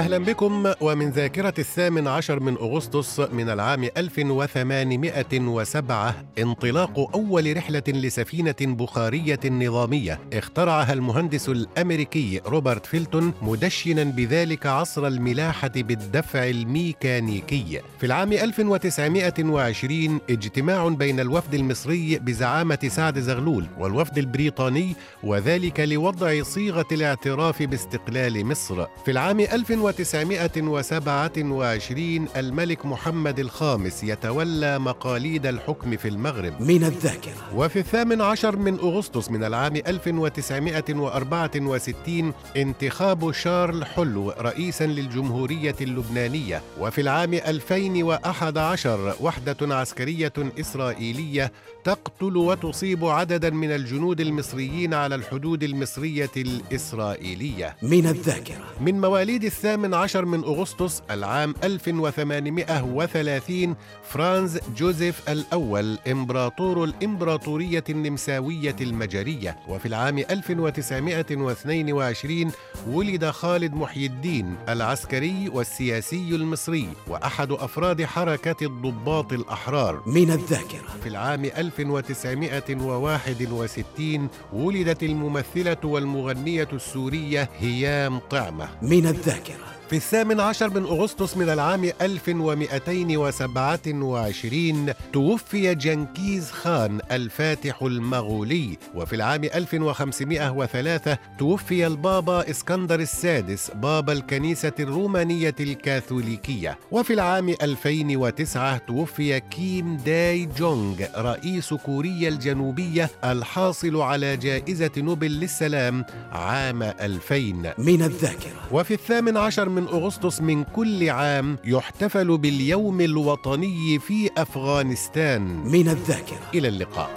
أهلا بكم ومن ذاكرة الثامن عشر من أغسطس من العام 1807 انطلاق أول رحلة لسفينة بخارية نظامية اخترعها المهندس الأمريكي روبرت فيلتون مدشنا بذلك عصر الملاحة بالدفع الميكانيكي. في العام 1920 اجتماع بين الوفد المصري بزعامة سعد زغلول والوفد البريطاني وذلك لوضع صيغة الاعتراف باستقلال مصر. في العام 1900 1927 الملك محمد الخامس يتولى مقاليد الحكم في المغرب. من الذاكرة. وفي الثامن عشر من أغسطس من العام 1964 انتخاب شارل حلو رئيسا للجمهورية اللبنانية. وفي العام 2011 وحدة عسكرية إسرائيلية تقتل وتصيب عددا من الجنود المصريين على الحدود المصرية الإسرائيلية. من الذاكرة. من مواليد الثامن الثامن عشر من أغسطس العام 1830 فرانز جوزيف الأول إمبراطور الإمبراطورية النمساوية المجرية. وفي العام 1922 ولد خالد محي الدين العسكري والسياسي المصري وأحد أفراد حركة الضباط الأحرار. من الذاكرة. في العام 1961 ولدت الممثلة والمغنية السورية هيام طعمة. من الذاكرة. في الثامن عشر من أغسطس من العام 1227 توفي جنكيز خان الفاتح المغولي وفي العام 1503 توفي البابا إسكندر السادس بابا الكنيسة الرومانية الكاثوليكية. وفي العام 2009 توفي كيم داي جونغ رئيس كوريا الجنوبية الحاصل على جائزة نوبل للسلام عام 2000 من الذاكرة. وفي الثامن عشر من من أغسطس من كل عام يحتفل باليوم الوطني في أفغانستان. من الذاكرة. إلى اللقاء.